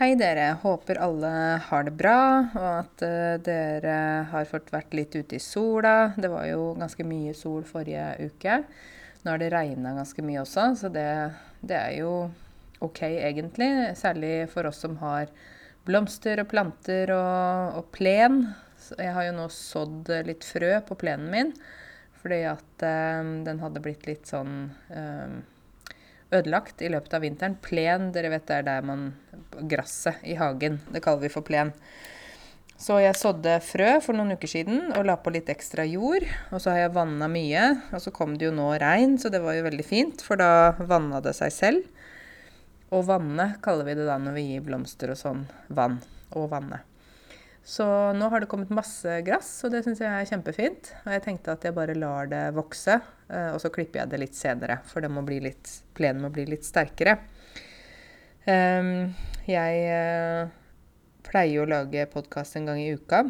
Hei dere, håper alle har det bra, og at uh, dere har fått vært litt ute i sola. Det var jo ganske mye sol forrige uke. Nå har det regna ganske mye også, så det, det, er jo OK egentlig. Særlig for oss som har blomster og planter og, og plen. Jeg har jo nå sådd litt frø på plenen min, fordi at uh, den hadde blitt litt sånn uh, ødelagt i løpet av vinteren. Plen, dere vet det er der man Gresset i hagen. Det kaller vi for plen. Så jeg sådde frø for noen uker siden og la på litt ekstra jord. Og så har jeg vanna mye. Og så kom det jo nå regn, så det var jo veldig fint, for da vanna det seg selv. Og vanne kaller vi det da når vi gir blomster og sånn vann. Og vanne. Så nå har det kommet masse gress, og det syns jeg er kjempefint. Og jeg tenkte at jeg bare lar det vokse, eh, og så klipper jeg det litt senere. For det må bli litt, plenen må bli litt sterkere. Ehm, jeg pleier jo å lage podkast en gang i uka.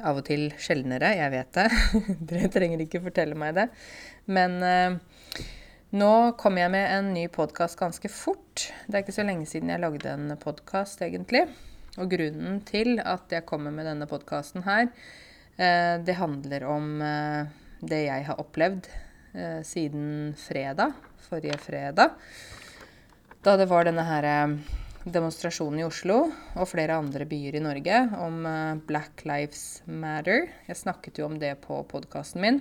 Av og til sjeldnere, jeg vet det. Dere trenger ikke fortelle meg det. Men eh, nå kommer jeg med en ny podkast ganske fort. Det er ikke så lenge siden jeg lagde en podkast, egentlig. Og grunnen til at jeg kommer med denne podkasten her, eh, det handler om eh, det jeg har opplevd eh, siden fredag, forrige fredag. Da det var denne her demonstrasjonen i Oslo og flere andre byer i Norge om Black Lives Matter. Jeg snakket jo om det på podkasten min.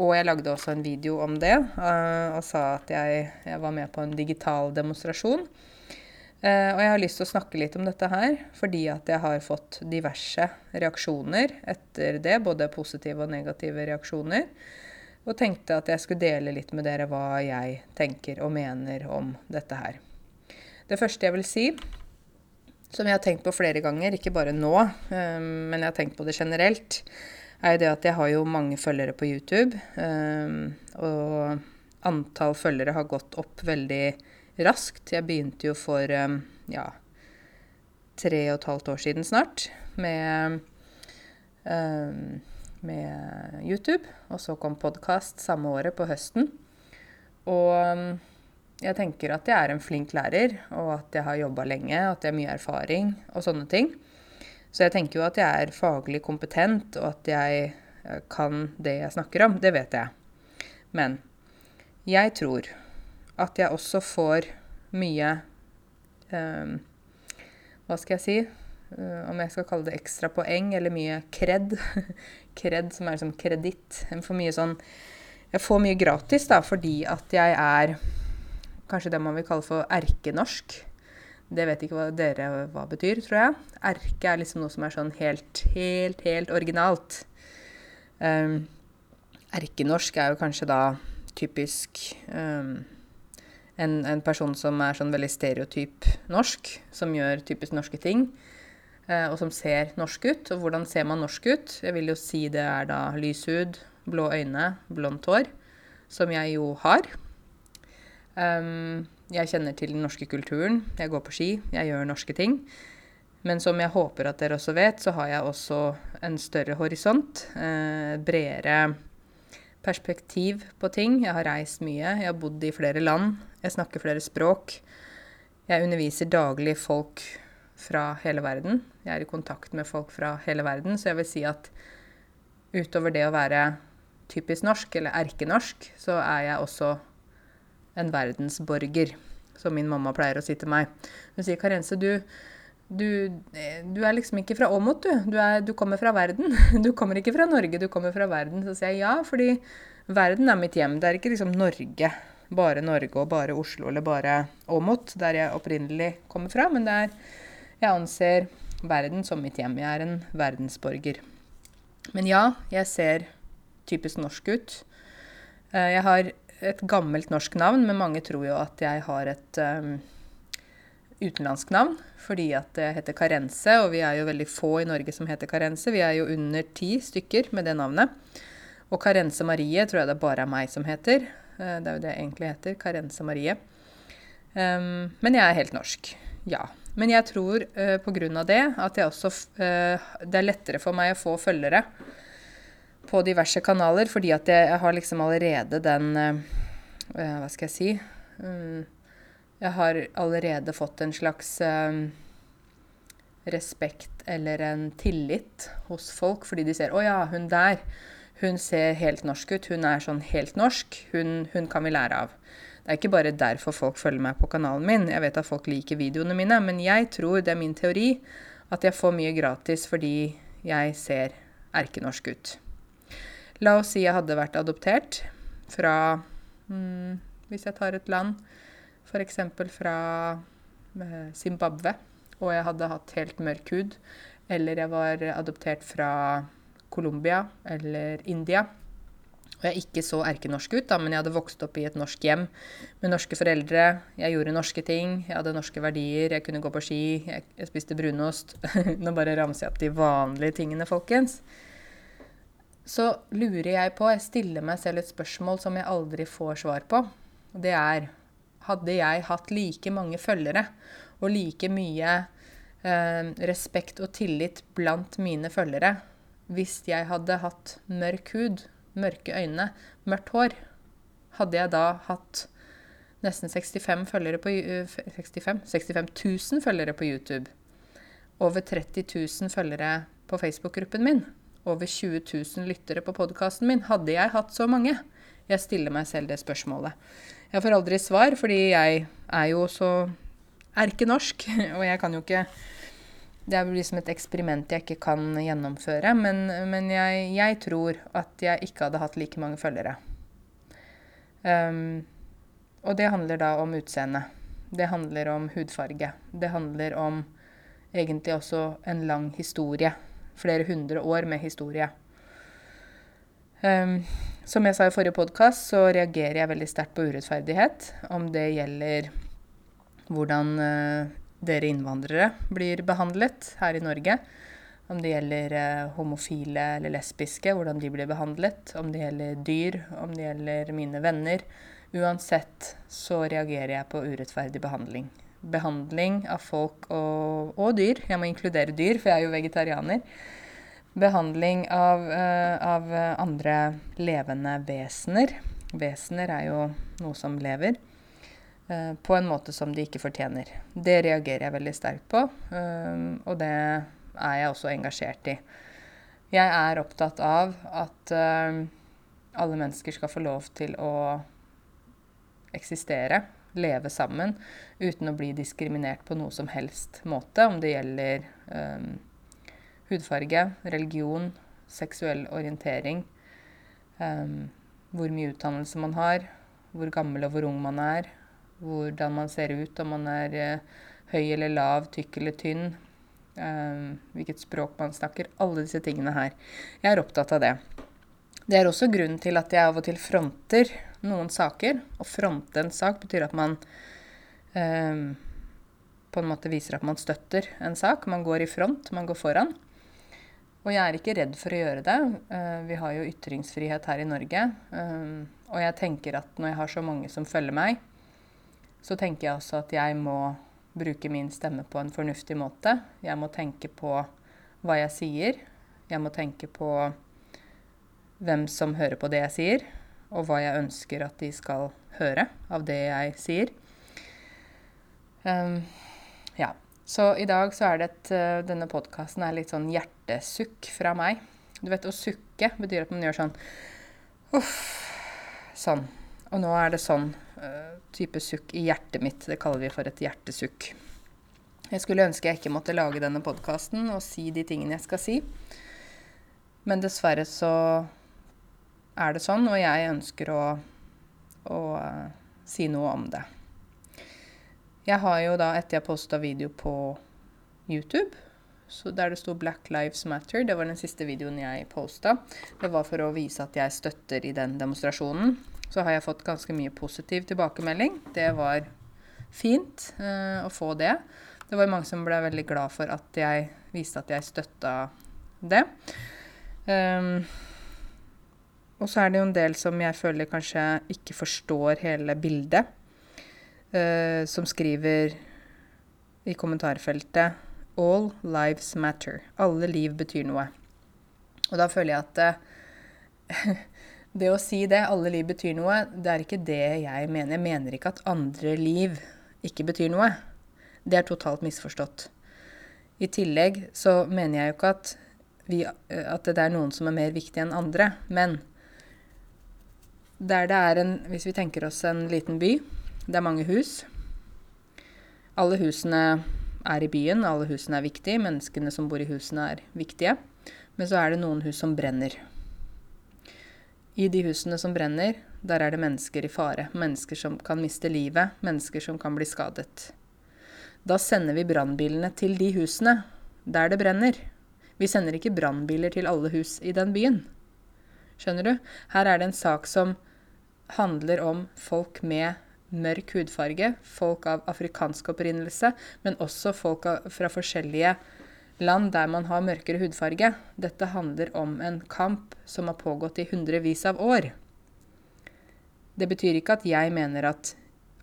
Og jeg lagde også en video om det og sa at jeg, jeg var med på en digital demonstrasjon. Uh, og jeg har lyst til å snakke litt om dette her, fordi at jeg har fått diverse reaksjoner etter det. Både positive og negative reaksjoner. Og tenkte at jeg skulle dele litt med dere hva jeg tenker og mener om dette her. Det første jeg vil si, som jeg har tenkt på flere ganger, ikke bare nå, um, men jeg har tenkt på det generelt, er jo det at jeg har jo mange følgere på YouTube. Um, og antall følgere har gått opp veldig raskt. Jeg begynte jo for um, ja, tre og et halvt år siden snart med, um, med YouTube. Og så kom podkast samme året, på høsten. Og um, jeg tenker at jeg er en flink lærer, og at jeg har jobba lenge, at jeg har mye erfaring og sånne ting. Så jeg tenker jo at jeg er faglig kompetent, og at jeg eh, kan det jeg snakker om. Det vet jeg. Men jeg tror at jeg også får mye um, Hva skal jeg si? Uh, om jeg skal kalle det ekstra poeng, eller mye kred. kred som er som kreditt. Jeg får mye sånn Jeg får mye gratis da, fordi at jeg er kanskje det man vil kalle for erkenorsk. Det vet ikke hva dere hva betyr, tror jeg. Erke er liksom noe som er sånn helt, helt, helt originalt. Um, erkenorsk er jo kanskje da typisk um, en, en, person som er sånn veldig stereotyp norsk, som gjør typisk norske ting, eh, og som ser norsk ut. Og hvordan ser man norsk ut? Jeg vil jo si det er da lys hud, blå øyne, blondt hår, som jeg jo har. Um, jeg kjenner til den norske kulturen. Jeg går på ski, jeg gjør norske ting. Men som jeg håper at dere også vet, så har jeg også en større horisont. Eh, bredere perspektiv på ting. Jeg har reist mye. Jeg har bodd i flere land. Jeg snakker flere språk. Jeg underviser daglig folk fra hele verden. Jeg er i kontakt med folk fra hele verden, så jeg vil si at utover det å være typisk norsk, eller erkenorsk, så er jeg også en verdensborger, som min mamma pleier å si til meg. Hun sier 'Karense, du' du, du, er liksom ikke fra Åmot, du. Du, er, du, kommer fra verden. Du kommer ikke fra Norge, du kommer fra verden. Så sier jeg ja, fordi verden er mitt hjem. Det er ikke liksom Norge. Bare Norge og bare Oslo eller bare Åmot, der jeg opprinnelig kommer fra. Men det er Jeg anser verden som mitt hjem. Jeg er en verdensborger. Men ja, jeg ser typisk norsk ut. Eh, jeg har et gammelt norsk navn, men mange tror jo at jeg har et um, utenlandsk navn, fordi at det heter Karense, og vi er jo veldig få i Norge som heter Karense. Vi er jo under ti stykker med det navnet. Og Karense Marie tror jeg det bare er meg som heter. Eh, det er jo det jeg egentlig heter. Karense Marie. Um, men jeg er helt norsk. Ja. Men jeg tror uh, grunn av det at jeg også uh, Det er lettere for meg å få følgere på diverse kanaler, fordi at jeg, jeg har liksom allerede den uh, Hva skal jeg si? Um, Jeg har allerede fått en slags eh, respekt eller en tillit hos folk, fordi de ser 'Å ja, hun der. Hun ser helt norsk ut. Hun er sånn helt norsk. Hun, hun kan vi lære av'. Det er ikke bare derfor folk følger meg på kanalen min. Jeg vet at folk liker videoene mine, men jeg tror, det er min teori, at jeg får mye gratis fordi jeg ser erkenorsk ut. La oss si jeg hadde vært adoptert fra hmm, Hvis jeg tar et land, f.eks. fra eh, Zimbabwe og jeg hadde hatt helt mørk hud, eller jeg var adoptert fra Colombia eller India, og jeg ikke så erkenorsk ut, da, men jeg hadde vokst opp i et norsk hjem med norske foreldre. Jeg gjorde norske ting, jeg hadde norske verdier, jeg kunne gå på ski, jeg, jeg spiste brunost. Nå bare ramser jeg opp de vanlige tingene, folkens. Så lurer jeg på, jeg stiller meg selv et spørsmål som jeg aldri får svar på. Det er Hadde jeg hatt like mange følgere og like mye eh, respekt og tillit blant mine følgere hvis jeg hadde hatt mørk hud, mørke øyne, mørkt hår. Hadde jeg da hatt nesten 65 følgere på 65, 65 000 følgere på YouTube. Over 30 000 følgere på Facebook-gruppen min. Over 20 000 lyttere på podkasten min. Hadde jeg hatt så mange? Jeg stiller meg selv det spørsmålet. Jeg får aldri svar, fordi jeg er jo så erkenorsk, og jeg kan jo ikke Det er liksom et eksperiment jeg ikke kan gjennomføre. Men, men jeg, jeg, tror at jeg ikke hadde hatt like mange følgere. Um, og det handler da om utseende. Det handler om hudfarge. Det handler om egentlig også en lang historie. Flere hundre år med historie. Um, som jeg sa i forrige podkast, så reagerer jeg veldig sterkt på urettferdighet. Om det gjelder hvordan uh, dere innvandrere blir behandlet her i Norge. Om det gjelder uh, homofile eller lesbiske, hvordan de blir behandlet. Om det gjelder dyr, om det gjelder mine venner. Uansett så reagerer jeg på urettferdig behandling. Behandling av folk og, og dyr. Jeg må inkludere dyr, for jeg er jo vegetarianer. Behandling av, uh, av andre levende vesener. Vesener er jo noe som lever. Eh, på en måte som de ikke fortjener. Det reagerer jeg veldig sterkt på, eh, og det er jeg også engasjert i. Jeg er opptatt av at eh, alle mennesker skal få lov til å eksistere, leve sammen, uten å bli diskriminert på noe som helst måte, om det gjelder um, hudfarge, religion, seksuell orientering, um, hvor mye utdannelse man har, hvor gammel og hvor ung man er, hvordan man ser ut, om man er uh, høy eller lav, tykk eller tynn, um, hvilket språk man snakker. Alle disse tingene her. Jeg er opptatt av det. Det er også grunnen til at jeg av og til fronter noen saker. Å fronte en sak betyr at man um, på en måte viser at man støtter en sak. Man går i front, man går foran. Og jeg er ikke redd for å gjøre det. Uh, vi har jo ytringsfrihet her i Norge. Um, og jeg tenker at når jeg har så mange som følger meg, så tenker jeg også at jeg må bruke min stemme på en fornuftig måte. Jeg må tenke på hva jeg sier. Jeg må tenke på hvem som hører på det jeg sier, og hva jeg ønsker at de skal høre av det jeg sier. Um, ja. Så i dag så er det et uh, Denne podkasten er litt sånn hjertesukk fra meg. Du vet, å sukke betyr at man gjør sånn Uff. Sånn. Og nå er det sånn uh, type sukk i hjertet mitt. Det kaller vi for et hjertesukk. Jeg skulle ønske jeg ikke måtte lage denne podkasten og si de tingene jeg skal si. Men dessverre så er det sånn, og jeg ønsker å, å uh, si noe om det. Jeg har jo da, etter jeg posta video på YouTube, så der det sto 'Black Lives Matter', det var den siste videoen jeg posta. Det var for å vise at jeg støtter i den demonstrasjonen så har jeg fått ganske mye positiv tilbakemelding. Det var fint uh, å få det. Det var mange som ble veldig glad for at jeg viste at jeg støtta det. Um, og så er det jo en del som jeg føler kanskje ikke forstår hele bildet. Uh, som skriver i kommentarfeltet 'All lives matter'. Alle liv betyr noe. Og da føler jeg at uh, Det å si det, alle liv betyr noe, det er ikke det jeg mener. Jeg mener ikke at andre liv ikke betyr noe. Det er totalt misforstått. I tillegg så mener jeg jo ikke at, vi, at det er noen som er mer viktig enn andre. Men der det er en Hvis vi tenker oss en liten by, det er mange hus. Alle husene er i byen, alle husene er viktige. Menneskene som bor i husene, er viktige. Men så er det noen hus som brenner. I de husene som brenner, der er det mennesker i fare. Mennesker som kan miste livet, mennesker som kan bli skadet. Da sender vi brannbilene til de husene der det brenner. Vi sender ikke brannbiler til alle hus i den byen. Skjønner du? Her er det en sak som handler om folk med mørk hudfarge, folk av afrikansk opprinnelse, men også folk fra forskjellige land der man har mørkere hudfarge. Dette handler om en kamp som har pågått i hundrevis av år. Det betyr ikke at jeg mener at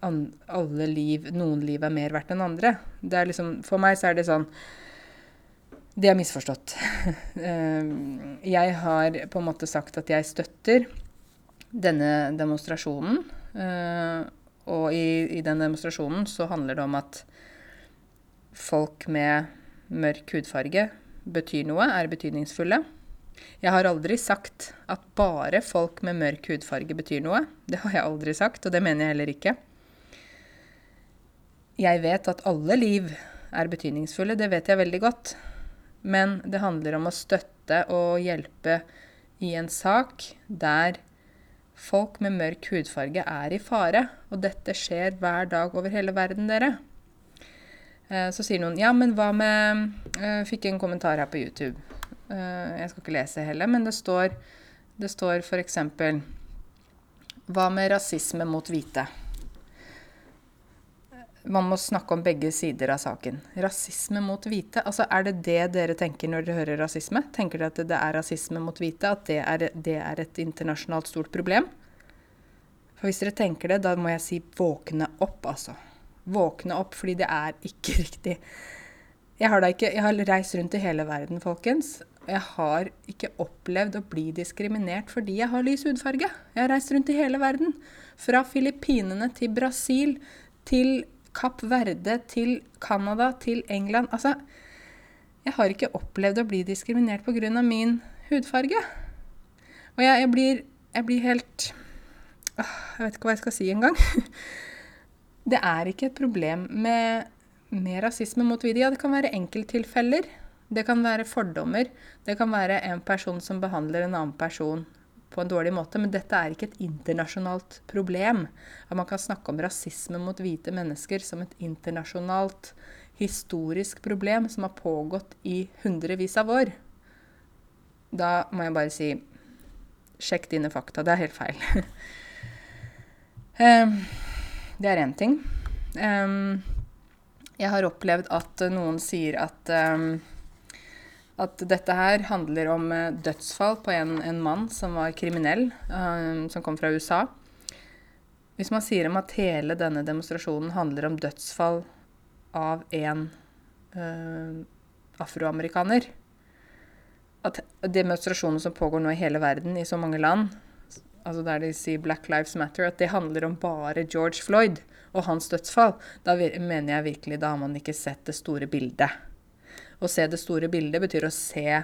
alle liv, noen liv er mer verdt enn andre. Det er liksom, for meg så er det sånn Det er misforstått. Ehm, jeg har på en måte sagt at jeg støtter denne demonstrasjonen. Eh, og i, i den demonstrasjonen så handler det om at folk med mørk hudfarge betyr noe, er betydningsfulle. Jeg har aldri sagt at bare folk med mørk hudfarge betyr noe. Det har jeg aldri sagt, og det mener jeg heller ikke. Jeg vet at alle liv er betydningsfulle, det vet jeg veldig godt. Men det handler om å støtte og hjelpe i en sak der folk med mørk hudfarge er i fare. Og dette skjer hver dag over hele verden, dere. Eh, så sier noen ja, men hva med Jeg eh, fikk en kommentar her på YouTube. Eh, jeg skal ikke lese heller, men det står, det står f.eks.: Hva med rasisme mot hvite? Man må snakke om begge sider av saken. Rasisme mot hvite. Altså, Er det det dere tenker når dere hører rasisme? Tenker dere at det er rasisme mot hvite? At det er, det er et internasjonalt stort problem? For hvis dere tenker det, da må jeg si våkne opp, altså våkne opp, fordi det er ikke riktig. Jeg har, ikke, jeg har reist rundt i hele verden, folkens. Jeg har ikke opplevd å bli diskriminert fordi jeg har lys hudfarge. Jeg har reist rundt i hele verden. Fra Filippinene til Brasil, til Kapp Verde, til Canada, til England. Altså, jeg har ikke opplevd å bli diskriminert pga. min hudfarge. Og jeg, jeg, blir, jeg blir helt Jeg vet ikke hva jeg skal si engang. Det er ikke et problem med, med rasisme mot hvite. Ja, det kan være enkelttilfeller. Det kan være fordommer. Det kan være en person som behandler en annen person på en dårlig måte. Men dette er ikke et internasjonalt problem. At man kan snakke om rasisme mot hvite mennesker som et internasjonalt historisk problem som har pågått i hundrevis av år. Da må jeg bare si sjekk dine fakta. Det er helt feil. um, Det er én ting. Um, jeg har opplevd at noen sier at, um, at dette her handler om uh, dødsfall på en, en, mann som var kriminell, uh, som kom fra USA. Hvis man sier om at hele denne demonstrasjonen handler om dødsfall av en uh, afroamerikaner At demonstrasjonen som pågår nå i hele verden, i så mange land, altså der de sier 'Black Lives Matter', at det handler om bare George Floyd og hans dødsfall, da mener jeg virkelig da har man ikke sett det store bildet. Å se det store bildet betyr å se,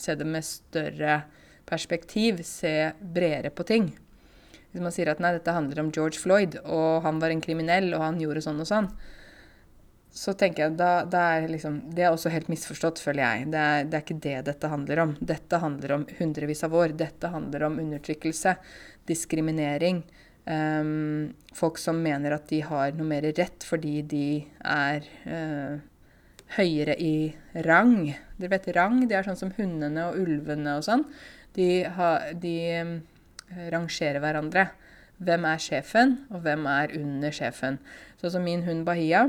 se det med større perspektiv, se bredere på ting. Hvis man sier at nei, dette handler om George Floyd, og han var en kriminell, og han gjorde sånn og sånn, så tenker jeg da, da er liksom, Det er også helt misforstått, føler jeg. Det er, det er, ikke det dette handler om. Dette handler om hundrevis av år. Dette handler om undertrykkelse, diskriminering. Um, folk som mener at de har noe mer rett fordi de er uh, høyere i rang. Dere vet rang? det er sånn som hundene og ulvene og sånn. De, har, de um, rangerer hverandre. Hvem er sjefen, og hvem er under sjefen? Sånn som min hund Bahia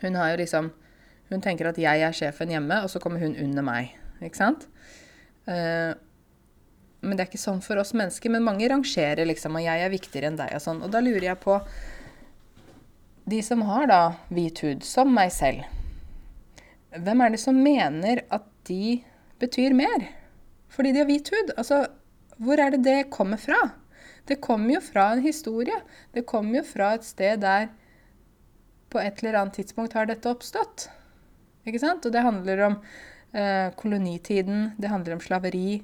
hun har jo liksom Hun tenker at jeg er sjefen hjemme, og så kommer hun under meg. Ikke sant? Uh, men det er ikke sånn for oss mennesker. Men mange rangerer liksom, og jeg er viktigere enn deg og sånn. Og da lurer jeg på De som har da hvit hud, som meg selv, hvem er det som mener at de betyr mer? Fordi de har hvit hud? Altså, hvor er det det kommer fra? Det kommer jo fra en historie. Det kommer jo fra et sted der På et eller annet tidspunkt har dette oppstått. Ikke sant? Og det handler om eh, kolonitiden, det handler om slaveri,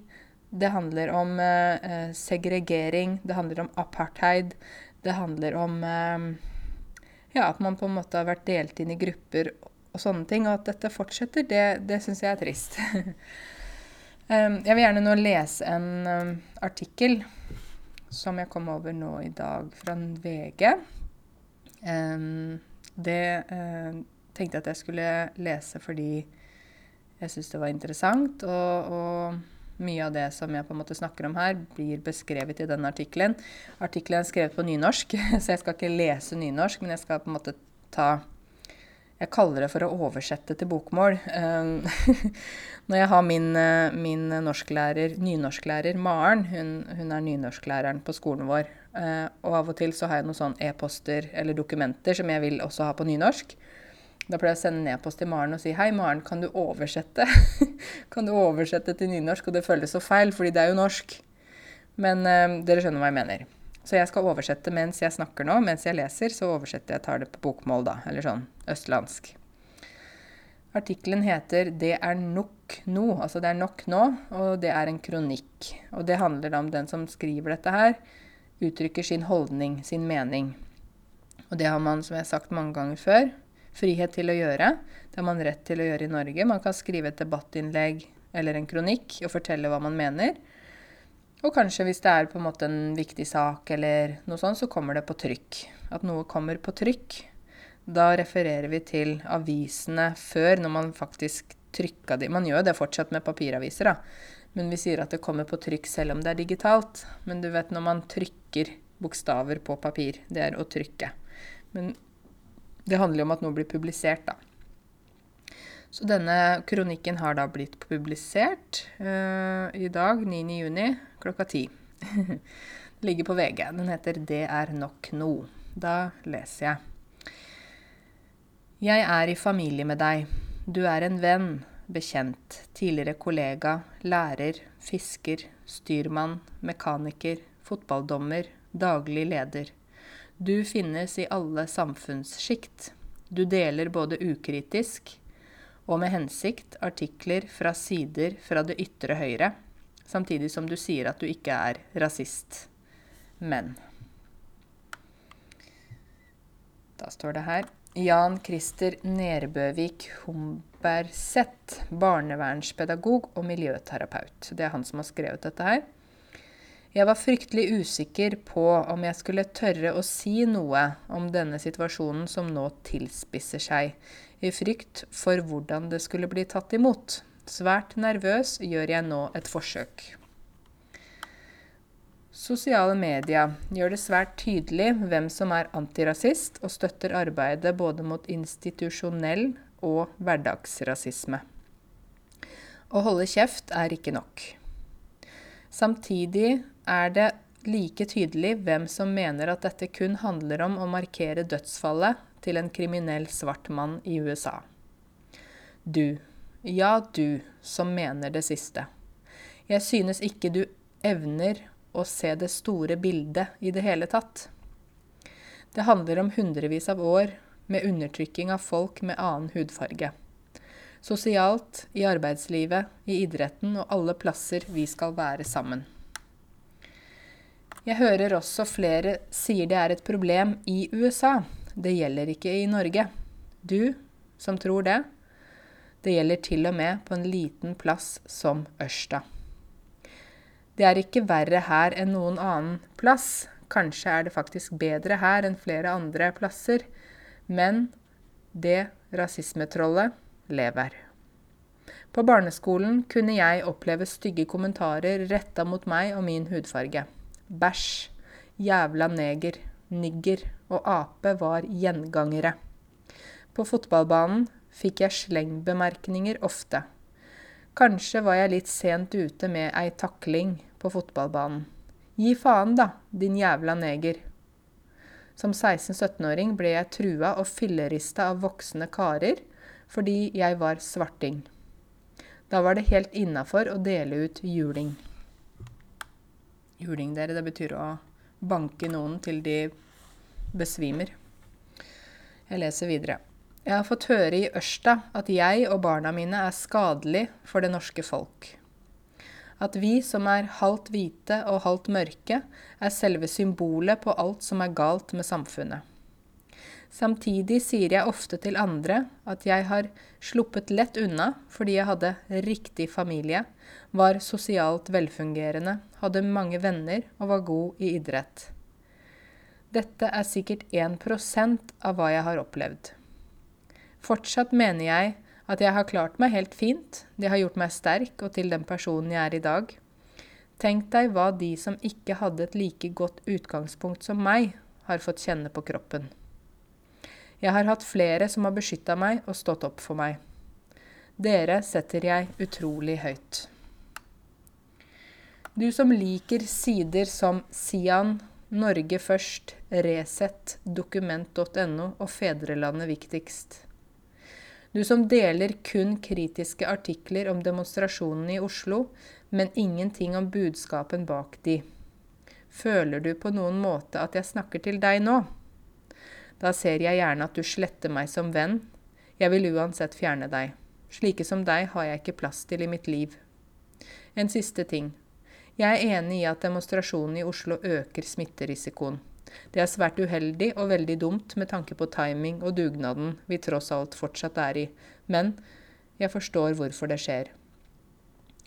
det handler om eh, segregering, det handler om apartheid, det handler om eh, ja, at man på en måte har vært delt inn i grupper og sånne ting. Og at dette fortsetter, det, det syns jeg er trist. jeg vil gjerne nå lese en artikkel som jeg kom over nå i dag fra VG. Um, det uh, tenkte jeg at jeg skulle lese fordi jeg syns det var interessant. og, og mye av det som jeg på en måte snakker om her, blir beskrevet i den artikkelen. Artikkelen er skrevet på nynorsk, så jeg skal ikke lese nynorsk, men jeg skal på en måte ta Jeg kaller det for å oversette til bokmål. Ehm, når jeg har min, eh, min norsklærer, nynorsklærer Maren, hun, hun er nynorsklæreren på skolen vår, eh, og av og til så har jeg noen sånn e-poster eller dokumenter som jeg vil også ha på nynorsk. Da pleier jeg å sende en e-post til Maren og si hei, Maren, kan du oversette? kan du oversette til nynorsk? Og det føles så feil, fordi det er jo norsk. Men dere skjønner hva jeg mener. Så jeg skal oversette mens jeg snakker nå. Mens jeg leser, så oversetter jeg, tar det på bokmål, da. Eller sånn østlandsk. Artikkelen heter 'Det er nok nå', altså det er nok nå, og det er en kronikk. Og det handler om den som skriver dette her, uttrykker sin holdning, sin mening. Og det har man, som jeg har sagt mange ganger før, frihet til å gjøre. Det har man rett til å gjøre i Norge. Man kan skrive et debattinnlegg eller en kronikk og fortelle hva man mener. Og kanskje hvis det er på en måte en viktig sak eller noe sånt, så kommer det på trykk. At noe kommer på trykk. Da refererer vi til avisene før, når man faktisk trykka de. Man gjør det fortsatt med papiraviser, da. Men vi sier at det kommer på trykk selv om det er digitalt. Men du vet når man trykker bokstaver på papir. Det er å trykke. Men det handler jo om at noe blir publisert, da. Så denne kronikken har da blitt publisert uh, i dag, 9.6, klokka ti. det ligger på VG. Den heter 'Det er nok nå'. Da leser jeg. Jeg er i familie med deg. Du er en venn, bekjent, tidligere kollega, lærer, fisker, styrmann, mekaniker, fotballdommer, daglig leder. Du finnes i alle samfunnssjikt. Du deler både ukritisk og med hensikt artikler fra sider fra det ytre høyre, samtidig som du sier at du ikke er rasist. Men Da står det her Jan Christer Nerbøvik Humberseth, barnevernspedagog og miljøterapeut. Det er han som har skrevet dette her. Jeg var fryktelig usikker på om jeg skulle tørre å si noe om denne situasjonen som nå tilspisser seg, i frykt for hvordan det skulle bli tatt imot. Svært nervøs gjør jeg nå et forsøk. Sosiale medier gjør det svært tydelig hvem som er antirasist, og støtter arbeidet både mot institusjonell og hverdagsrasisme. Å holde kjeft er ikke nok. Samtidig er det like tydelig hvem som mener at dette kun handler om å markere dødsfallet til en kriminell svart mann i USA. Du, ja du, som mener det siste. Jeg synes ikke du evner å se det store bildet i det hele tatt. Det handler om hundrevis av år med undertrykking av folk med annen hudfarge. Sosialt, i arbeidslivet, i idretten og alle plasser vi skal være sammen. Jeg hører også flere sier det er et problem i USA. Det gjelder ikke i Norge. Du som tror det. Det gjelder til og med på en liten plass som Ørsta. Det er ikke verre her enn noen annen plass. Kanskje er det faktisk bedre her enn flere andre plasser. Men det rasismetrollet lever. På barneskolen kunne jeg oppleve stygge kommentarer retta mot meg og min hudfarge bæsj, jævla neger, nigger og ape var gjengangere. På fotballbanen fikk jeg slengbemerkninger ofte. Kanskje var jeg litt sent ute med ei takling på fotballbanen. Gi faen, da, din jævla neger. Som 16-17-åring ble jeg trua og fillerista av voksne karer fordi jeg var svarting. Da var det helt innafor å dele ut juling juling dere. Det betyr å banke noen til de besvimer. Jeg leser videre. Jeg har fått høre i Ørsta at jeg og barna mine er skadelig for det norske folk. At vi som er halvt hvite og halvt mørke, er selve symbolet på alt som er galt med samfunnet. Samtidig sier jeg ofte til andre at jeg har sluppet lett unna fordi jeg hadde riktig familie, var sosialt velfungerende, hadde mange venner og var god i idrett. Dette er sikkert 1% av hva jeg har opplevd. Fortsatt mener jeg at jeg har klart meg helt fint, det har gjort meg sterk og til den personen jeg er i dag. Tenk deg hva de som ikke hadde et like godt utgangspunkt som meg, har fått kjenne på kroppen. Jeg har hatt flere som har beskytta meg og stått opp for meg. Dere setter jeg utrolig høyt. Du som liker sider som Sian, Norge først, Resett, dokument.no og Fedrelandet viktigst. Du som deler kun kritiske artikler om demonstrasjonene i Oslo, men ingenting om budskapen bak de. Føler du på noen måte at jeg snakker til deg nå? Da ser jeg gjerne at du sletter meg som venn. Jeg vil uansett fjerne deg. Slike som deg har jeg ikke plass til i mitt liv. En siste ting. Jeg er enig i at demonstrasjonene i Oslo øker smitterisikoen. Det er svært uheldig og veldig dumt med tanke på timing og dugnaden vi tross alt fortsatt er i, men jeg forstår hvorfor det skjer.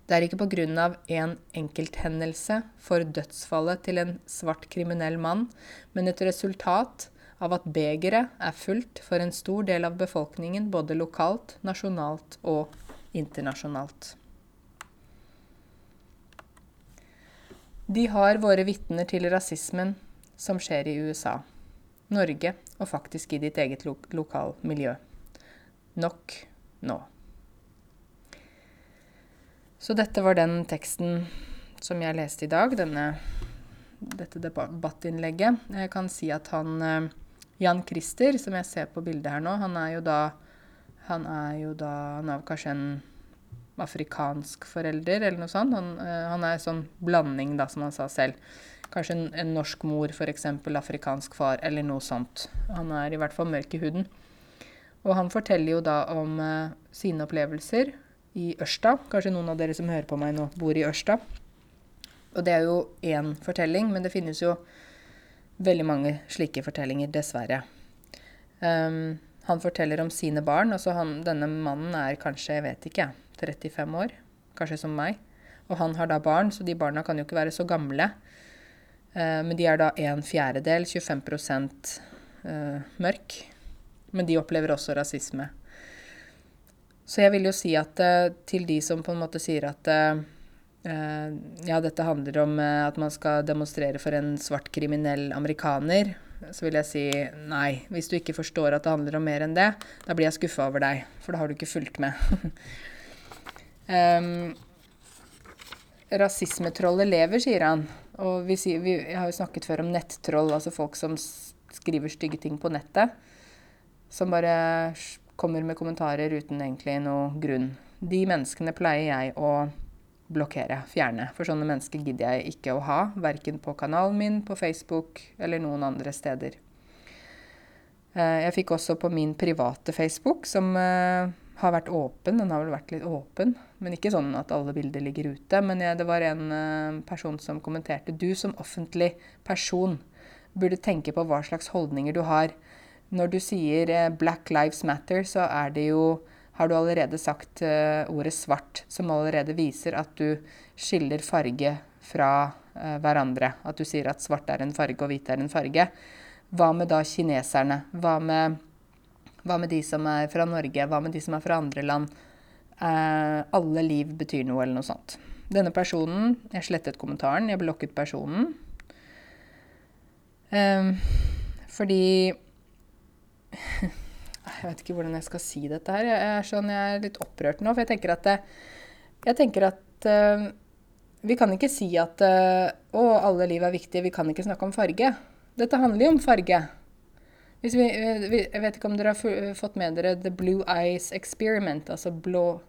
Det er ikke pga. en enkelthendelse for dødsfallet til en svart kriminell mann, men et resultat av at begeret er fullt for en stor del av befolkningen både lokalt, nasjonalt og internasjonalt. De har våre vitner til rasismen som skjer i USA, Norge og faktisk i ditt eget lo lokalmiljø. Nok nå. Så dette var den teksten som jeg leste i dag, denne, dette debattinnlegget. Jeg kan si at han eh, Jan Christer, som jeg ser på bildet her nå, han er jo da Han er jo da Han er kanskje en afrikansk forelder, eller noe sånt. Han, uh, han er sånn blanding, da, som han sa selv. Kanskje en, en norsk mor, f.eks. afrikansk far, eller noe sånt. Han er i hvert fall mørk i huden. Og han forteller jo da om eh, sine opplevelser i Ørsta. Kanskje noen av dere som hører på meg nå, bor i Ørsta. Og det er jo én fortelling, men det finnes jo veldig mange slike fortellinger, dessverre. Um, han forteller om sine barn. altså han, Denne mannen er kanskje, jeg vet ikke, 35 år. Kanskje som meg. Og han har da barn, så de barna kan jo ikke være så gamle. Uh, men de er da en fjerdedel, 25 uh, mørk. Men de opplever også rasisme. Så jeg vil jo si at uh, til de som på en måte sier at Uh, ja, dette handler om at man skal demonstrere for en svart kriminell amerikaner. Så vil jeg si nei. Hvis du ikke forstår at det handler om mer enn det, da blir jeg skuffa over deg, for da har du ikke fulgt med. um, rasismetrollet lever, sier han. Og vi, sier, vi har jo snakket før om nettroll, altså folk som skriver stygge ting på nettet. Som bare kommer med kommentarer uten egentlig noe grunn. De menneskene pleier jeg å blokkere, fjerne. For sånne mennesker gidder jeg ikke å ha, verken på kanalen min, på Facebook eller noen andre steder. Eh, jeg fikk også på min private Facebook, som eh, har vært åpen. Den har vel vært litt åpen, men ikke sånn at alle bilder ligger ute. Men det var en eh, person som kommenterte du som offentlig person burde tenke på hva slags holdninger du har. Når du sier 'Black Lives Matter', så er det jo har du allerede sagt uh, ordet svart, som allerede viser at du skiller farge fra hverandre. At du sier at svart er en farge og hvit er en farge. Hva med da kineserne? Hva med, hva med de som er fra Norge? Hva med de som er fra andre land? Eh, alle liv betyr noe, eller noe sånt. Denne personen Jeg slettet kommentaren. Jeg blokket personen. Eh, fordi Jeg vet ikke hvordan jeg skal si dette her. Jeg er, sånn, jeg er litt opprørt nå, for jeg tenker at, jeg tenker at uh, vi kan ikke si at uh, å, alle liv er viktige, vi kan ikke snakke om farge. Dette handler jo om farge. Vi, vi, jeg vet ikke om dere har fått med dere The Blue Eyes Experiment, altså blå,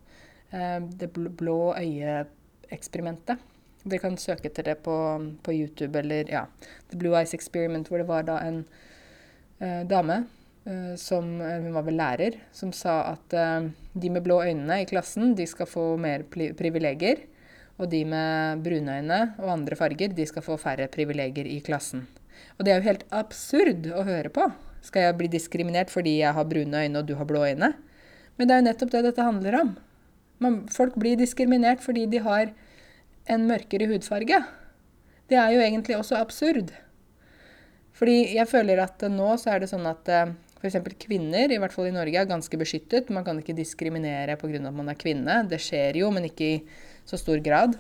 uh, det blå øye-eksperimentet. Dere kan søke etter det på, på, YouTube eller ja, The Blue Eyes Experiment, hvor det var da en dame eh, som Hun var vel lærer, som sa at eh, de med blå øyne i klassen, de skal få mer privilegier. Og de med brune øyne og andre farger, de skal få færre privilegier i klassen. Og det er jo helt absurd å høre på. Skal jeg bli diskriminert fordi jeg har brune øyne og du har blå øyne? Men det er jo nettopp det dette handler om. Man, folk blir diskriminert fordi de har en mørkere hudfarge. Det er jo egentlig også absurd. Fordi jeg føler at nå så er det sånn at eh, f.eks. kvinner, i hvert fall i Norge, er ganske beskyttet. Man kan ikke diskriminere pga. at man er kvinne. Det skjer jo, men ikke i så stor grad.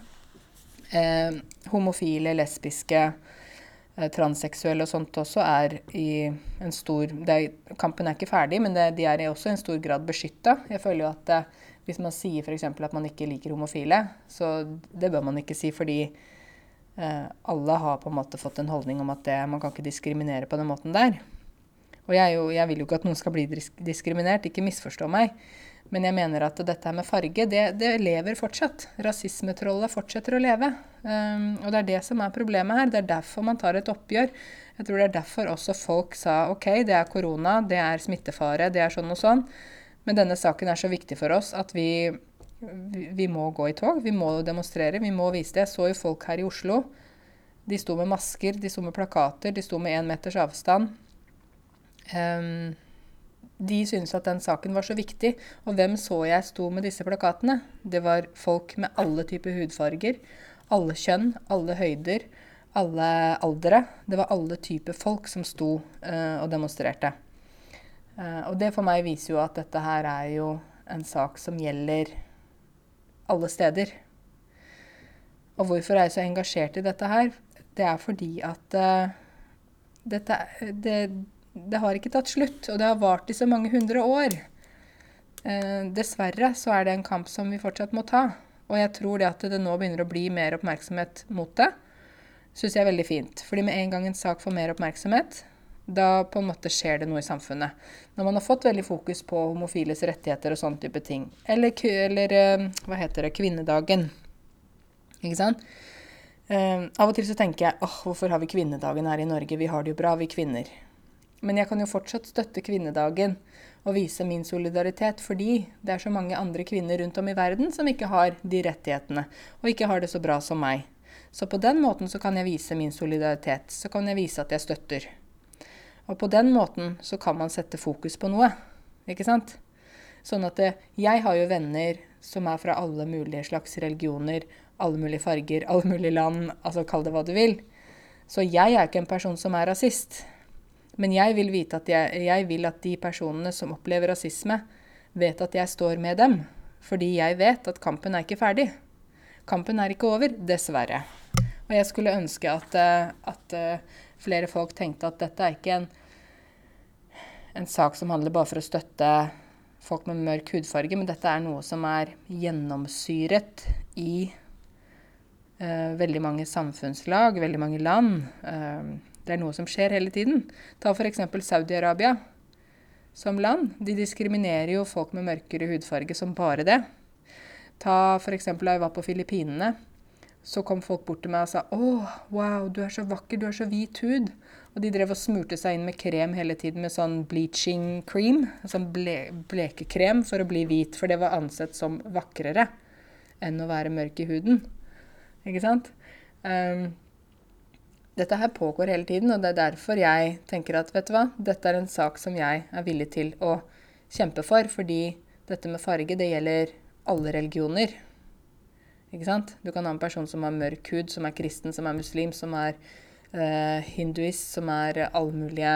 Eh, homofile, lesbiske, transseksuelle og sånt også er i en stor er, Kampen er ikke ferdig, men det, de er også i en stor grad beskytta. Jeg føler jo at eh, hvis man sier f.eks. at man ikke liker homofile, så det bør man ikke si fordi Eh, alle har på en måte fått en holdning om at det, man kan ikke diskriminere på den måten der. Og jeg, jo, jeg, vil jo ikke at noen skal bli diskriminert, ikke misforstå meg. Men jeg mener at dette med farge, det, det lever fortsatt. Rasismetrollet fortsetter å leve. Um, og det er det som er problemet her. Det er derfor man tar et oppgjør. Jeg tror det er derfor også folk sa OK, det er korona, det er smittefare, det er sånn og sånn. Men denne saken er så viktig for oss at vi vi, må gå i tog, vi må demonstrere, vi må vise det. Jeg så jo folk her i Oslo. De sto med masker, de sto med plakater, de sto med én meters avstand. Um, de syntes at den saken var så viktig. Og hvem så jeg sto med disse plakatene? Det var folk med alle typer hudfarger. Alle kjønn, alle høyder, alle aldre. Det var alle typer folk som sto uh, og demonstrerte. Uh, og det for meg viser jo at dette her er jo en sak som gjelder alle steder. Og hvorfor er jeg så engasjert i dette her? Det er fordi at uh, dette det, det, har ikke tatt slutt, og det har vart i så mange hundre år. Eh, dessverre så er det en kamp som vi fortsatt må ta. Og jeg tror det at det nå begynner å bli mer oppmerksomhet mot det, syns jeg er veldig fint. Fordi med en gang en sak får mer oppmerksomhet, da på en måte skjer det noe i samfunnet. Når man har fått veldig fokus på homofiles rettigheter og sånne type ting. Eller, eller eh, hva heter det, kvinnedagen. Ikke sant? Eh, av og til så tenker jeg åh, hvorfor har vi kvinnedagen her i Norge? Vi har det jo bra, vi kvinner. Men jeg kan jo fortsatt støtte kvinnedagen og vise min solidaritet fordi det er så mange andre kvinner rundt om i verden som ikke har de rettighetene, og ikke har det så bra som meg. Så på den måten så kan jeg vise min solidaritet. Så kan jeg vise at jeg støtter. Og på den måten så kan man sette fokus på noe. Ikke sant? Sånn at det, jeg har jo venner som er fra alle mulige slags religioner, alle mulige farger, alle mulige land, altså kall det hva du vil. Så jeg er ikke en person som er rasist. Men jeg vil at jeg, jeg vil at de personene som opplever rasisme, vet at jeg står med dem. Fordi jeg vet at kampen er ikke ferdig. Kampen er ikke over, dessverre. Og jeg skulle ønske at, eh, at eh, flere folk tenkte at dette er ikke en en sak som handler bare for å støtte folk med mørk hudfarge, men dette er noe som er gjennomsyret i uh, veldig mange samfunnslag, veldig mange land. Uh, det er noe som skjer hele tiden. Ta f.eks. Saudi-Arabia som land. De diskriminerer jo folk med mørkere hudfarge som bare det. Ta f.eks. da jeg var på Filippinene. Så kom folk bort til meg og sa 'Å, wow, du er så vakker, du har så hvit hud'. Og de drev og smurte seg inn med krem hele tiden, med sånn bleaching cream. Sånn ble, blekekrem for å bli hvit, for det var ansett som vakrere enn å være mørk i huden. Ikke sant? Um, dette her pågår hele tiden, og det er derfor jeg tenker at vet du hva, dette er en sak som jeg er villig til å kjempe for, fordi dette med farge, det gjelder alle religioner. Ikke sant? Du kan ha en person som har mørk hud, som er kristen, som er muslim, som er eh, hinduist, som er allmulige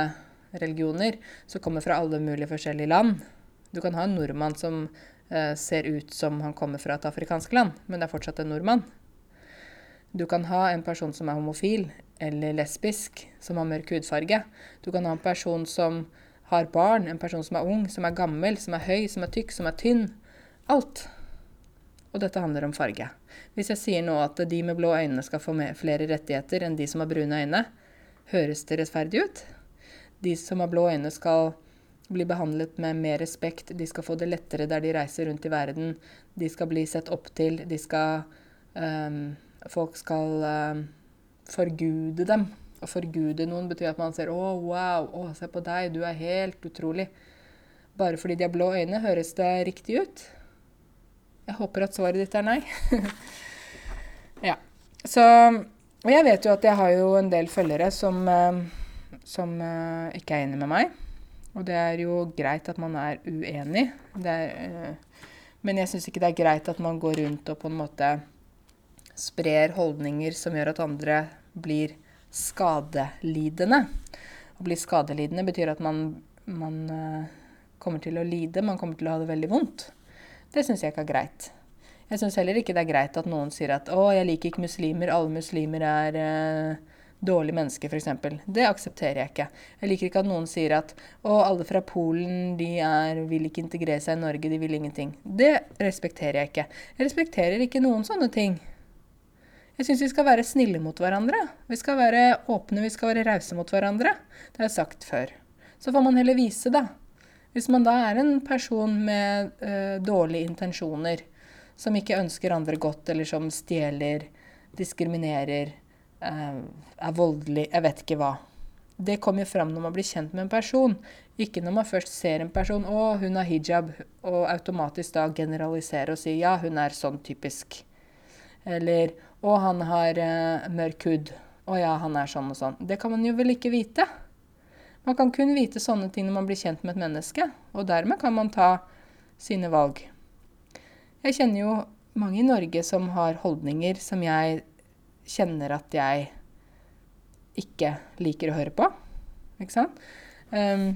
religioner, som kommer fra alle mulige forskjellige land. Du kan ha en nordmann som eh, ser ut som han kommer fra et afrikansk land, men det er fortsatt en nordmann. Du kan ha en person som er homofil eller lesbisk, som har mørk hudfarge. Du kan ha en person som har barn, en person som er ung, som er gammel, som er høy, som er tykk, som er tynn. Alt. Og dette handler om farge. Hvis jeg sier nå at de med blå øyne skal få flere rettigheter enn de som har brune øyne, høres det rettferdig ut? De som har blå øyne skal bli behandlet med mer respekt, de skal få det lettere der de reiser rundt i verden, de skal bli sett opp til, de skal um, Folk skal um, forgude dem Å forgude noen betyr at man ser 'Å, wow, å, se på deg, du er helt utrolig'. Bare fordi de har blå øyne, høres det riktig ut? Jeg håper at svaret ditt er nei. ja. Så Og jeg vet jo at jeg har jo en del følgere som, eh, som uh, ikke er enig med meg. Og det er jo greit at man er uenig. Er, uh, men jeg syns ikke det er greit at man går rundt og på en måte sprer holdninger som gjør at andre blir skadelidende. Å bli skadelidende betyr at man, man uh, kommer til å lide, man kommer til å ha det veldig vondt. Det syns jeg ikke er greit. Jeg syns heller ikke det er greit at noen sier at 'å, jeg liker ikke muslimer, alle muslimer er eh, dårlige mennesker', f.eks. Det aksepterer jeg ikke. Jeg liker ikke at noen sier at 'å, alle fra Polen, de er, vil ikke integrere seg i Norge, de vil ingenting'. Det respekterer jeg ikke. Jeg respekterer ikke noen sånne ting. Jeg syns vi skal være snille mot hverandre. Vi skal være åpne, vi skal være rause mot hverandre. Det har jeg sagt før. Så får man heller vise, da. Hvis man da er en person med uh, dårlige intensjoner, som ikke ønsker andre godt, eller som stjeler, diskriminerer, uh, er voldelig, jeg vet ikke hva. Det kommer jo fram når man blir kjent med en person. Ikke når man først ser en person 'Å, hun har hijab', og automatisk da generalisere og si 'ja, hun er sånn typisk'. Eller 'Å, han har uh, mørk hud'. 'Å ja, han er sånn og sånn'. Det kan man jo vel ikke vite. Man kan kun vite sånne ting når man blir kjent med et menneske. Og dermed kan man ta sine valg. Jeg kjenner jo mange i Norge som har holdninger som jeg kjenner at jeg ikke liker å høre på. Ikke sant? Um,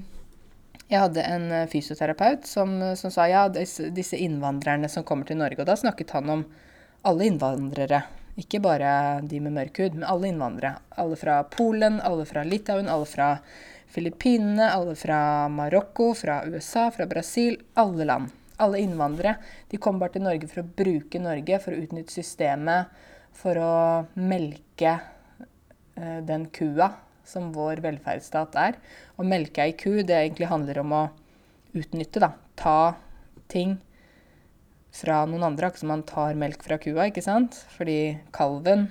jeg hadde en fysioterapeut som, som sa ja, disse innvandrerne som kommer til Norge. Og da snakket han om alle innvandrere. Ikke bare de med mørk hud, men alle innvandrere. Alle fra Polen, alle fra Litauen, alle fra Filippinene, alle fra Marokko, fra USA, fra Brasil. Alle land. Alle innvandrere. De kommer bare til Norge for å bruke Norge, for å utnytte systemet, for å melke eh, den kua som vår velferdsstat er. Å melke ei ku, det egentlig handler om å utnytte, da. Ta ting fra noen andre, akkurat som man tar melk fra kua, ikke sant? Fordi kalven,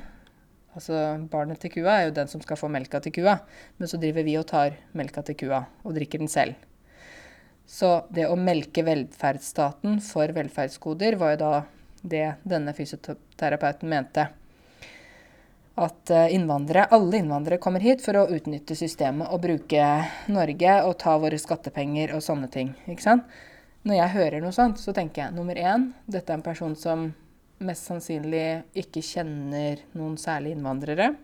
altså barnet til kua, er jo den som skal få melka til kua. Men så driver vi og tar melka til kua og drikker den selv. Så det å melke velferdsstaten for velferdsgoder var jo da det denne fysioterapeuten mente. At eh, innvandrere, alle innvandrere kommer hit for å utnytte systemet og bruke Norge og ta våre skattepenger og sånne ting. ikke sant? Når jeg hører noe sånt, så tenker jeg nummer én dette er en person som mest sannsynlig ikke kjenner noen særlig innvandrere.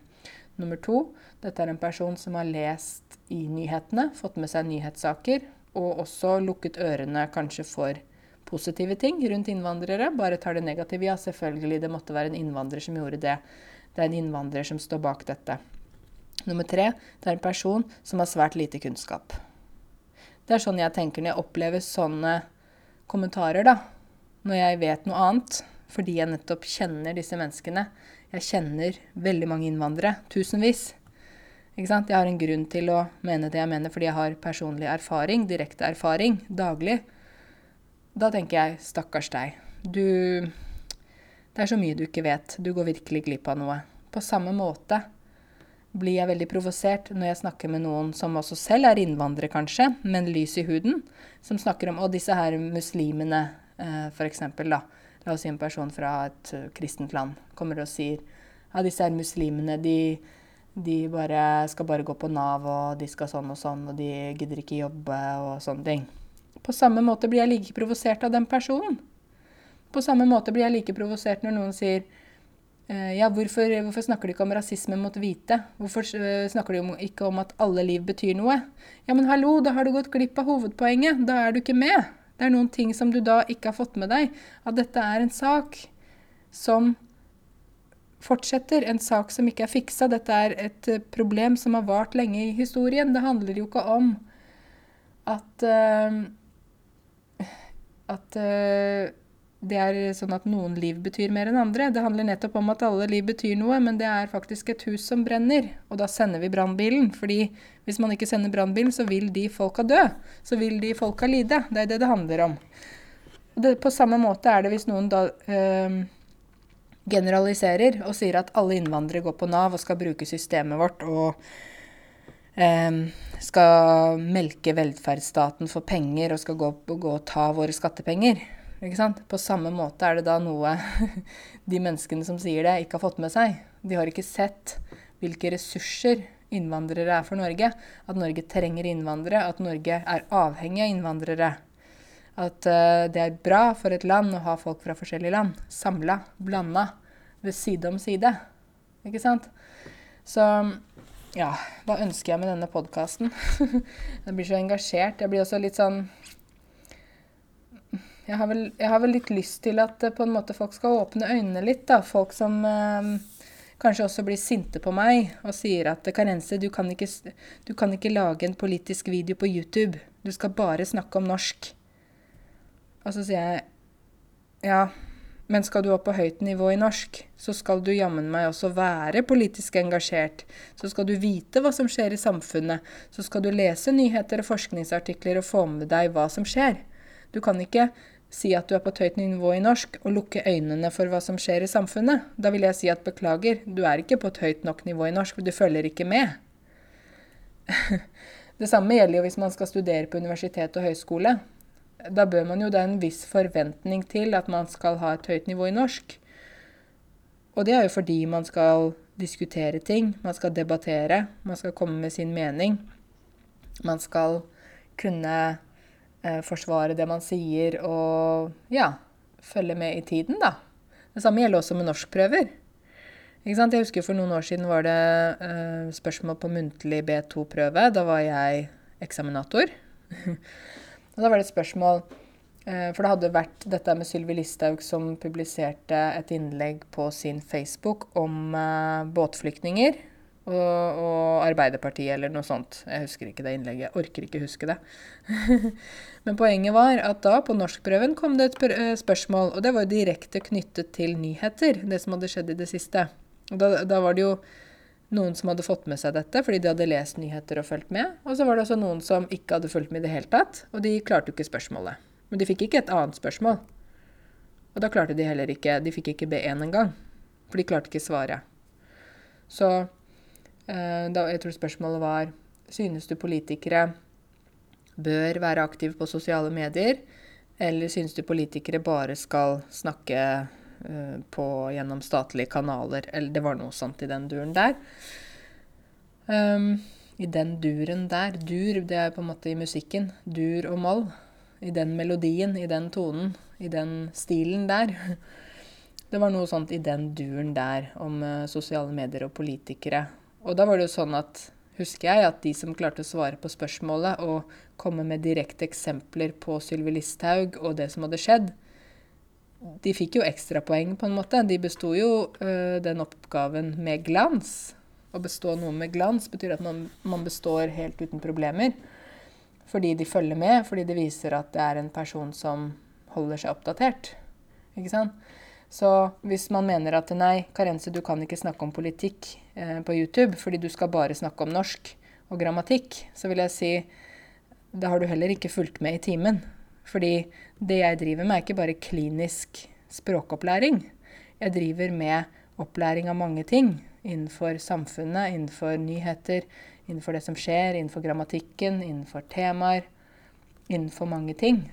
Nummer to dette er en person som har lest i nyhetene, fått med seg nyhetssaker, og også lukket ørene kanskje for positive ting rundt innvandrere. Bare tar det negative. Ja, selvfølgelig, det måtte være en innvandrer som gjorde det. Det er en innvandrer som står bak dette. Nummer tre det er en person som har svært lite kunnskap. Det er sånn jeg tenker når jeg opplever sånne kommentarer, da. Når jeg vet noe annet. Fordi jeg nettopp kjenner disse menneskene. Jeg kjenner veldig mange innvandrere. Tusenvis. Ikke sant? Jeg har en grunn til å mene det jeg mener, fordi jeg har personlig erfaring, direkte erfaring, daglig. Da tenker jeg stakkars deg. Du Det er så mye du ikke vet. Du går virkelig glipp av noe. På samme måte blir jeg veldig provosert når jeg snakker med noen som også selv er innvandrere, kanskje, men lys i huden, som snakker om å, disse her muslimene, eh, f.eks. La oss si en person fra et uh, kristent land kommer og sier ja, disse her muslimene, de, de bare, skal bare gå på Nav, og de skal sånn og sånn, og de gidder ikke jobbe og sånne ting. På samme måte blir jeg like provosert av den personen. På samme måte blir jeg like provosert når noen sier Eh, ja, hvorfor, hvorfor, snakker de ikke om rasisme mot hvite? Hvorfor eh, snakker de ikke om at alle liv betyr noe? Ja, men hallo, da har du gått glipp av hovedpoenget. Da er du ikke med. Det er noen ting som du da ikke har fått med deg. At dette er en sak som fortsetter. En sak som ikke er fiksa. Dette er et eh, problem som har vart lenge i historien. Det handler jo ikke om at uh, at uh, det er sånn at noen liv betyr mer enn andre. Det handler nettopp om at alle liv betyr noe, men det er faktisk et hus som brenner. Og da sender vi brannbilen. fordi hvis man ikke sender brannbilen, så vil de folka dø. Så vil de folka lide. Det er det det handler om. Det, på samme måte er det hvis noen da øh, generaliserer og sier at alle innvandrere går på Nav og skal bruke systemet vårt og eh, skal melke velferdsstaten for penger og skal gå, gå og ta våre skattepenger. Ikke sant? På samme måte er det da noe de menneskene som sier det, ikke har fått med seg. De har ikke sett hvilke ressurser innvandrere er for Norge. At Norge trenger innvandrere, at Norge er avhengig av innvandrere. At uh, det er bra for et land å ha folk fra forskjellige land samla, blanda, ved side om side. Ikke sant? Så ja, hva ønsker jeg med denne podkasten? jeg blir så engasjert. Jeg blir også litt sånn jeg har, vel, jeg har vel litt lyst til at uh, på en måte folk skal åpne øynene litt. da, Folk som eh, kanskje også blir sinte på meg og sier at Karense, du kan, ikke, du kan ikke lage en politisk video på YouTube. Du skal bare snakke om norsk. Og så sier jeg ja, men skal du opp på høyt nivå i norsk, så skal du jammen meg også være politisk engasjert. Så skal du vite hva som skjer i samfunnet. Så skal du lese nyheter og forskningsartikler og få med deg hva som skjer. Du kan ikke si at du er på et høyt nivå i norsk, og lukke øynene for hva som skjer i samfunnet. Da vil jeg si at beklager, du er ikke på et høyt nok nivå i norsk, du følger ikke med. Det samme gjelder jo hvis man skal studere på universitet og høyskole da bør man jo det en viss forventning til at man skal ha et høyt nivå i norsk. Og det er jo fordi man skal diskutere ting, man skal debattere, man skal komme med sin mening. Man skal kunne forsvare det man sier og ja, følge med i tiden, da. Det samme gjelder også med norskprøver. Ikke sant? Jeg husker For noen år siden var det eh, spørsmål på muntlig B2-prøve. Da var jeg eksaminator. Og da var det et spørsmål eh, For det hadde vært dette med Sylvi Listhaug som publiserte et innlegg på sin Facebook om uh, båtflyktninger og, og, Arbeiderpartiet eller noe sånt. Jeg husker ikke det innlegget. Jeg orker ikke huske det. Men poenget var at da, på norskprøven, kom det et eh, spørsmål, og det var jo direkte knyttet til nyheter, det som hadde skjedd i det siste. Og da, da var det jo noen som hadde fått med seg dette fordi de hadde lest nyheter og fulgt med. Og så var det også noen som ikke hadde fulgt med i det hele tatt, og de klarte jo ikke spørsmålet. Men de fikk ikke et annet spørsmål. Og da klarte de heller ikke De fikk ikke B1 engang. For de klarte ikke svaret. Så jeg tror spørsmålet var Synes du politikere bør være aktive på sosiale medier? Eller synes du politikere bare skal snakke Eh, på, gjennom statlige kanaler. Eller det var noe sånt i den duren der. Um, I den duren der. Dur, det er på en måte i musikken. Dur og moll. I den melodien, i den tonen, i den stilen der. Det var noe sånt i den duren der om uh, sosiale medier og politikere. Og da var det jo sånn at husker jeg at de som klarte å svare på spørsmålet og komme med direkte eksempler på Sylvi Listhaug og det som hadde skjedd, de fikk jo ekstrapoeng, på en måte. De besto jo øh, den oppgaven med glans. Å bestå noe med glans betyr at man, man, består helt uten problemer. Fordi de følger med, fordi det viser at det er en person som holder seg oppdatert. Ikke sant? Så hvis man mener at nei, Karense, du kan ikke snakke om politikk eh, på YouTube fordi du skal bare snakke om norsk og grammatikk, så vil jeg si da har du heller ikke fulgt med i timen. Fordi det jeg driver med, er ikke bare klinisk språkopplæring. Jeg driver med opplæring av mange ting innenfor samfunnet, innenfor nyheter, innenfor det som skjer, innenfor grammatikken, innenfor temaer. Innenfor mange ting.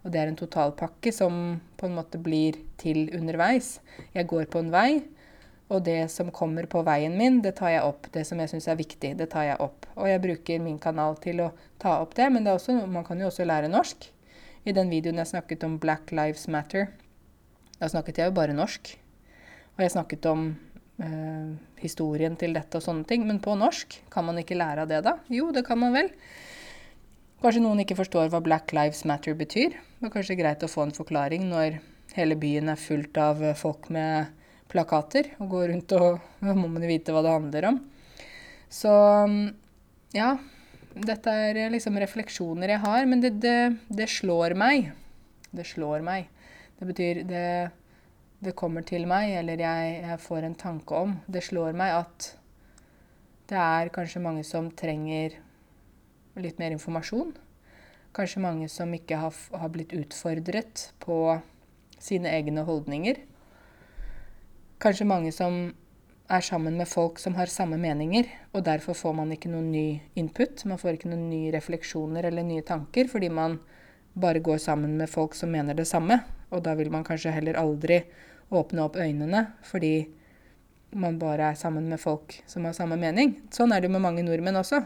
Og det er en totalpakke som på en måte blir til underveis. Jeg går på en vei, og det som kommer på veien min, det tar jeg opp. Det som jeg syns er viktig, det tar jeg opp. Og jeg bruker min kanal til å ta opp det, men det også, man kan jo også lære norsk. I den videoen jeg snakket om Black Lives Matter, da snakket jeg jo bare norsk. Og jeg snakket om eh, historien til dette og sånne ting. Men på norsk, kan man ikke lære av det da? Jo, det kan man vel. Kanskje noen ikke forstår hva Black Lives Matter betyr. Det er kanskje greit å få en forklaring når hele byen er fullt av folk med plakater og går rundt og må man vite hva det handler om. Så ja, dette er eh, liksom refleksjoner jeg har, men det, det, det slår meg. Det slår meg. Det betyr det, det kommer til meg, eller jeg, jeg, får en tanke om. Det slår meg at det er kanskje mange som trenger litt mer informasjon. Kanskje mange som ikke har, har blitt utfordret på sine egne holdninger. kanskje mange som er sammen med folk som har samme meninger, og derfor får man ikke noen ny input. Man får ikke noen nye refleksjoner eller nye tanker, fordi man bare går sammen med folk som mener det samme. Og da vil man kanskje heller aldri åpne opp øynene, fordi man bare er sammen med folk som har samme mening. Sånn er det jo med mange nordmenn også.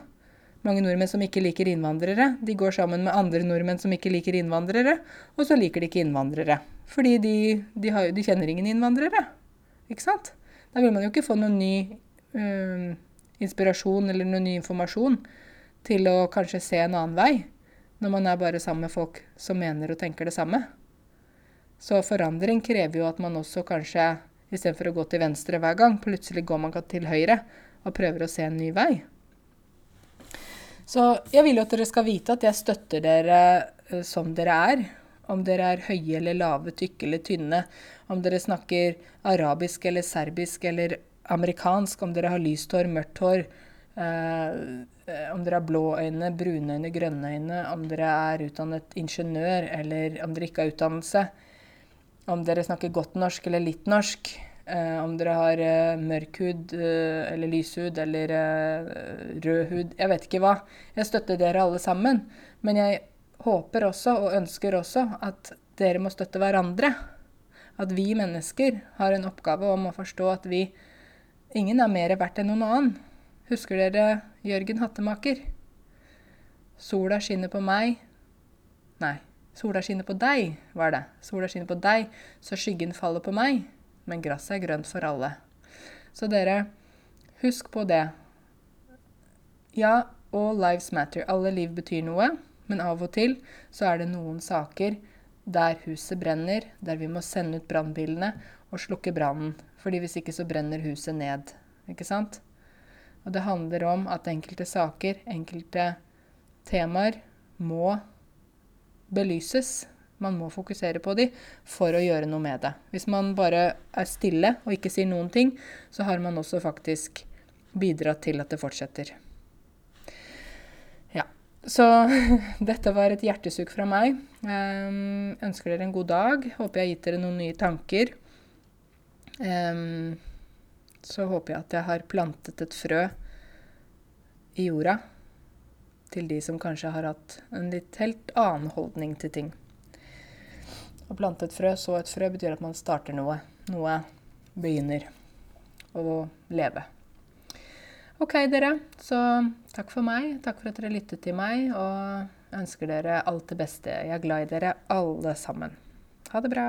Mange nordmenn som ikke liker innvandrere, de går sammen med andre nordmenn som ikke liker innvandrere, og så liker de ikke innvandrere. Fordi de, de, har, de kjenner ingen innvandrere. Ikke sant? Da vil man jo ikke få noen ny øh, inspirasjon eller noen ny informasjon til å kanskje se en annen vei, når man er bare sammen med folk som mener og tenker det samme. Så forandring krever jo at man også kanskje, istedenfor å gå til venstre hver gang, plutselig går man til høyre og prøver å se en ny vei. Så jeg vil jo at dere skal vite at jeg støtter dere uh, som dere er. Om dere er høye eller lave, tykke eller tynne. Om dere snakker arabisk eller serbisk eller amerikansk. Om dere har lyst hår, mørkt hår. Eh, om dere har blå øyne, brune øyne, grønne øyne. Om dere er utdannet ingeniør eller om dere ikke har utdannelse. Om dere snakker godt norsk eller litt norsk. Eh, om dere har uh, mørk hud uh, eller lyshud eller rød hud. Jeg vet ikke hva. Jeg støtter dere alle sammen. Men jeg håper også og ønsker også at dere må støtte hverandre. At vi mennesker har en oppgave om å forstå at vi Ingen er mer verdt enn noen annen. Husker dere Jørgen Hattemaker? Sola skinner på meg Nei. Sola skinner på deg, var det. Sola skinner på deg, så skyggen faller på meg. Men gresset er grønt for alle. Så dere, husk på det. Ja, all lives matter. Alle liv betyr noe. Men av og til så er det noen saker der huset brenner, der vi må sende ut brannbilene og slukke brannen. Fordi hvis ikke så brenner huset ned. Ikke sant? Og det handler om at enkelte saker, enkelte temaer, må belyses. Man må fokusere på dem for å gjøre noe med det. Hvis man bare er stille og ikke sier noen ting, så har man også faktisk bidratt til at det fortsetter. Så dette var et hjertesukk fra meg. Um, ønsker dere en god dag. Håper jeg har gitt dere noen nye tanker. Um, så håper jeg at jeg har plantet et frø i jorda til de som kanskje har hatt en litt helt annen holdning til ting. Å plante et frø, så et frø, betyr at man starter noe. Noe begynner å leve. OK, dere. Så takk for meg. Takk for at dere lyttet til meg. Og ønsker dere alt det beste. Jeg er glad i dere alle sammen. Ha det bra.